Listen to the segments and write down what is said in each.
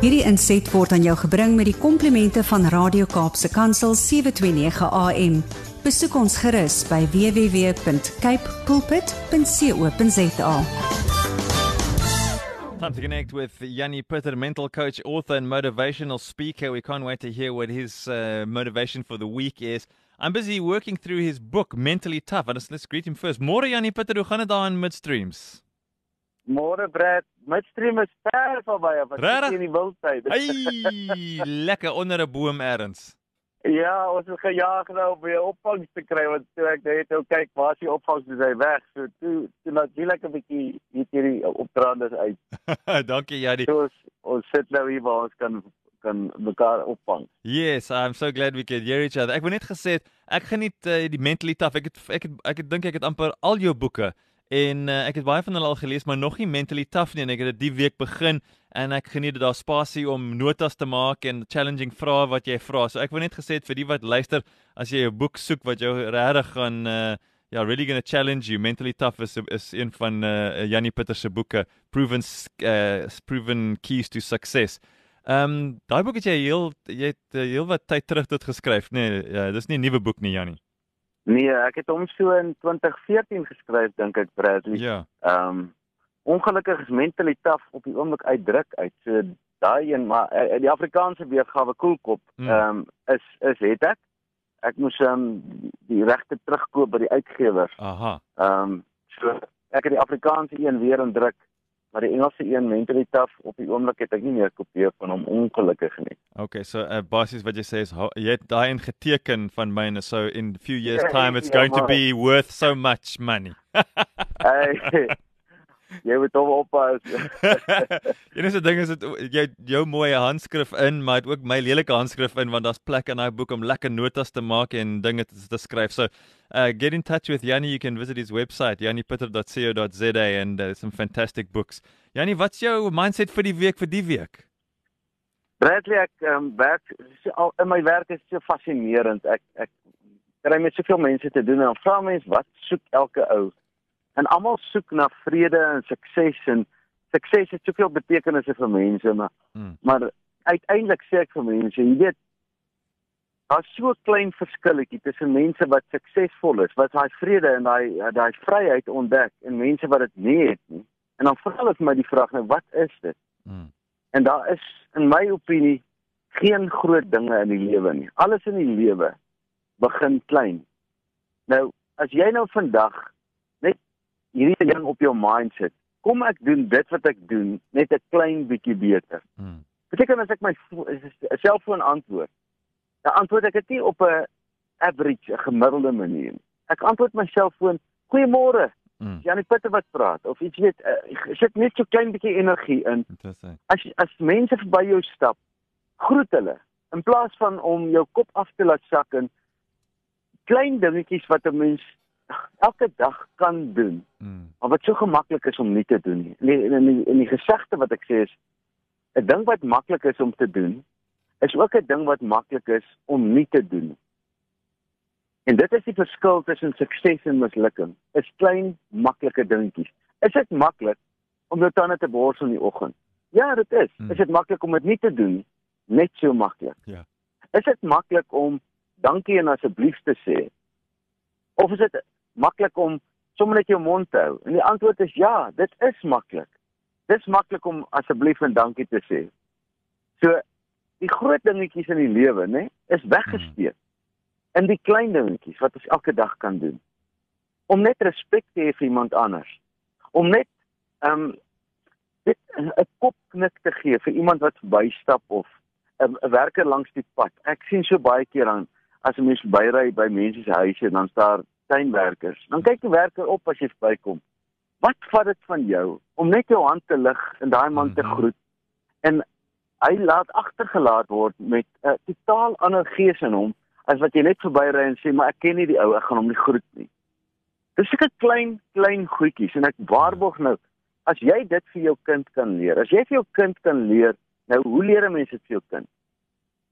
Hierdie inset word aan jou gebring met die komplimente van Radio Kaapse Kansel 729 AM. Besoek ons gerus by www.cape pulpit.co.za. Time to connect with Yanni Pitter, mental coach, author, and motivational speaker. We can't wait to hear what his uh, motivation for the week is. I'm busy working through his book, Mentally Tough. And let's, let's greet him first. Môre Yanni Pitter, hoe gaan dit daar in Midstreams? Môre Brad, midstream is ver verby Regtig? sit hier in die wildtyd. Hey, lekker onder 'n boom ergens. ja, ons het gejaag nou om weer opvangs te kry want toe ek net nou kyk, waar is die opvangs? Dis hy weg. So toe toe natuurlik 'n bietjie hier hierdie opdraandes uit. Dankie Yanni. So ons, ons sit nou hier waar ons kan kan mekaar opvang. Yes, I'm so glad we could hear each other. Ek wou net gesê ek geniet uh, die mentally tough. Ek het ek het ek het dink ek het amper al jou boeke en uh, ek het baie van hulle al gelees, maar nog nie mentally tough nie en ek het dit die week begin en ek geniet dit daar spasie om notas te maak en challenging vrae wat jy vra. So ek wou net gesê het vir die wat luister, as jy 'n boek soek wat jou regtig gaan uh, ja, really going to challenge you. Mentally tough is is een van uh, Jannie Pieter se boeke, proven uh, proven keys to success. Ehm um, daai boek het jy heel jy het uh, heel wat tyd terug dit geskryf, nê? Nee, uh, dis nie 'n nuwe boek nie, Jannie. Nee, ek het hom so in 2014 geskryf dink ek Bradley. Ja. Ehm um, ongelukkig is mentally tough op die oomblik uitdruk uit. So daai een maar uh, die Afrikaanse weergawe koelkop Mm. ehm um, is is het ek. Ek moes ehm um, die regte terugkoop by die uitgewer. Aha. Ehm um, so ek het die Afrikaanse een weer indruk, maar die Engelse een mentally tough op die oomblik het ek nie meer kopieë van hom ongelukkig nie. Okay, so uh, basies wat jy sê is jy het daai in geteken van myne so in few years Ja, time it's ja, going to maar- be worth so much money. Hey, jy moet hom oppas. Enigste ding is dit jy jou mooi handskrif in, maar dit ook my lelike handskrif in want daar's plek in daai boek om lekker notas te maak en dinge te, te skryf. So, uh get in touch with Yanni, you can visit his website yannipitter.co.za and there's some fantastic books. Yanni, wat's jou mindset vir die week vir die week? Bradley ek um, werk al, in my werk is so fascinerend. Ek ek kry met soveel mense te doen en dan vra mense wat soek elke ou? En almal soek na vrede en sukses en sukses het soveel betekenisse vir mense, maar Hmm. maar uiteindelik sê ek vir mense, jy weet daar's so 'n klein verskilletjie tussen mense wat suksesvol is, wat daai vrede en daai daai vryheid ontdek en mense wat dit nie het nie. En dan vra hulle vir my die vraag nou, wat is dit? Mm. En daar is in my opinie geen groot dinge in die lewe nie. Alles in die lewe begin klein. Nou, as jy nou vandag hierdie ding op jou mind sit, kom ek doen dit wat ek doen net 'n klein bietjie beter. Mm. Beteken as ek my selfoon antwoord, dan antwoord ek dit nie op 'n average, 'n gemiddelde manier nie. Ek antwoord my selfoon, "Goeiemôre." Mm. Janie Pitter wat praat of iets weet, uh, ek sit net so klein bietjie energie in as as mense verby jou stap, groet hulle in plaas van om jou kop af te laat sak in klein dingetjies wat 'n mens elke dag kan doen, Mm. maar wat so gemaklik is om nie te doen nie. Nee, in die in die gesegde wat ek sê is 'n ding wat maklik is om te doen, is ook 'n ding wat maklik is om nie te doen. En dit is die verskil tussen sukses en mislukking. Is klein, maklike dingetjies. Is dit maklik om jou tande te borsel in die oggend? Ja, dit is. Hmm. Is dit maklik om dit nie te doen? Net so maklik. Ja. Is dit maklik om dankie en asseblief te sê? Of is dit maklik om sommer net jou mond te hou? En die antwoord is ja, dit is maklik. Dis maklik om asseblief en dankie te sê. So die groot dingetjies in die lewe, né, is weggesteek in die klein dingetjies wat ons elke dag kan doen. Om net respek te hê vir iemand anders. Om net ehm um, dit 'n kopknik te gee vir iemand wat verbystap of 'n 'n werker langs die pad. Ek sien so baie keer aan as 'n mens byry by mense se huise en dan staan tuinwerkers. Dan kyk die werker op as jy verbykom. Wat vat dit van jou om net jou hand te lig en daai man te Mhm. groet en hy laat agtergelaat word met 'n totaal ander gees in hom as wat jy net verbyry en sê maar ek ken nie die ou, ek gaan hom nie groet nie. Dis seker klein klein goedjies en ek waarborg nou as jy dit vir jou kind kan leer. As jy vir jou kind kan leer, nou hoe leer 'n mens dit vir jou kind?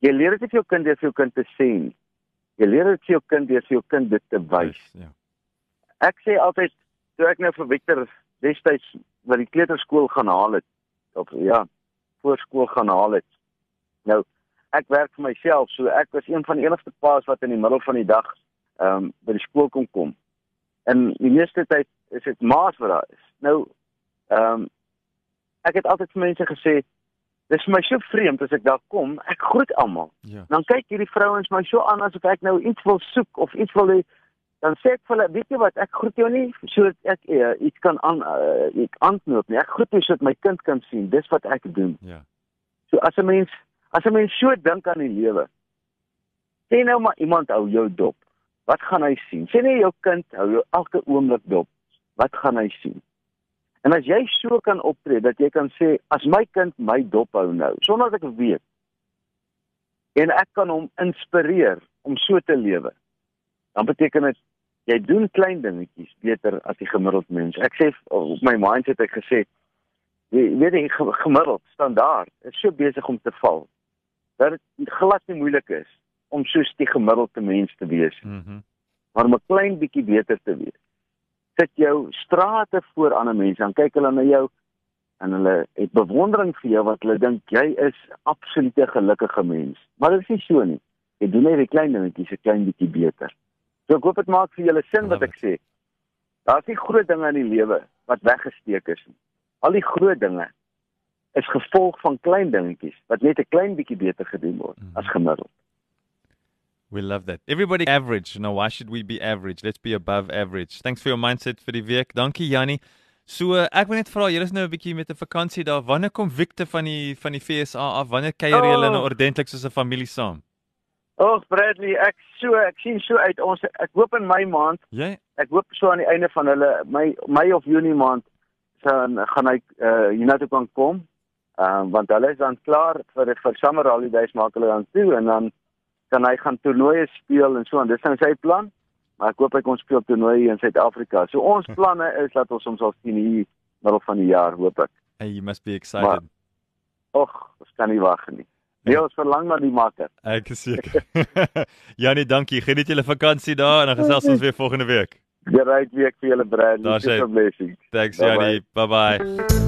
Jy leer dit vir jou kind deur vir jou kind te sê nie. Jy leer dit vir jou kind deur vir jou kind dit te wys. Ja. Ek sê altyd toe ek nou vir Victor destyds by die kleuterskool gaan haal het of ja, voor skool gaan haal het. Nou, ek werk vir myself, so ek was een van die enigste paas wat in die middel van die dag ehm um, by die skool kom kom. En die meeste tyd is dit maas wat daar is. Nou, ehm um, ek het altyd vir mense gesê Dis vir my so vreemd as ek daar kom, ek groet almal. Ja. Dan kyk hierdie vrouens my so aan asof ek nou iets wil soek of iets wil hê. Dan sê ek vir hulle, weet jy wat, ek groet jou nie sodat ek uh, iets kan aan uh, ek antwoord nie. Ek groet jou sodat my kind kan sien. Dis wat ek doen. Ja. So as 'n mens as 'n mens so dink aan die lewe. Sê nou maar iemand hou jou dop. Wat gaan hy sien? Sê net jou kind hou jou elke oomblik dop. Wat gaan hy sien? En as jy so kan optree dat jy kan sê as my kind my dop hou nou sonder dat ek weet en ek kan hom inspireer om so te lewe dan beteken dit jy doen klein dingetjies beter as die gemiddelde mens. Ek sê op my mindset ek gesê jy weet jy gemiddeld standaard is so besig om te val dat dit glad nie moeilik is om soos die gemiddelde mens te wees. Mhm. Mm maar om 'n klein bietjie beter te wees sit jou strate voor ander mense en kyk hulle na jou en hulle het bewondering vir jou wat hulle dink jy is absolute gelukkige mens. Maar dit is nie so nie. Jy doen net die klein dingetjies 'n klein bietjie beter. So ek hoop dit maak vir julle sin wat ek sê. Daar's nie groot dinge in die lewe wat weggesteek is nie. Al die groot dinge is gevolg van klein dingetjies wat net 'n klein bietjie beter gedoen word mm. as gemiddeld. We love that. Everybody average. You know, why should we be average? Let's be above average. Thanks for your mindset vir die week. Dankie Jannie. So ek wil net vra, julle is nou 'n bietjie met 'n vakansie daar. Wanneer kom Victor van die van die FSA af? Wanneer kuier julle oh. nou ordentlik soos 'n familie saam? Ag Bradley, ek so ek sien so uit ons ek hoop in my maand. Yeah. Ek hoop so aan die einde van hulle my my of Junie maand dan gaan hy uh hiernatoe kan kom. Ehm um, want hulle is dan klaar vir vir summer holidays maak hulle dan toe en dan kan hy gaan toernooie speel en so en dis nou sy plan. Maar ek hoop hy kon speel toernooie in Suid-Afrika. So ons planne is dat ons hom sal sien hier middel van die jaar, hoop ek. Hey, you must be excited. Och, ons kan nie wag nie. Nee, ons verlang na die maker. Ek is seker. Janie, dankie. Geniet julle vakansie daar en dan gesels ons weer volgende week. Die right week vir julle Brad. Dis 'n blessing. Thanks Janie. Bye bye.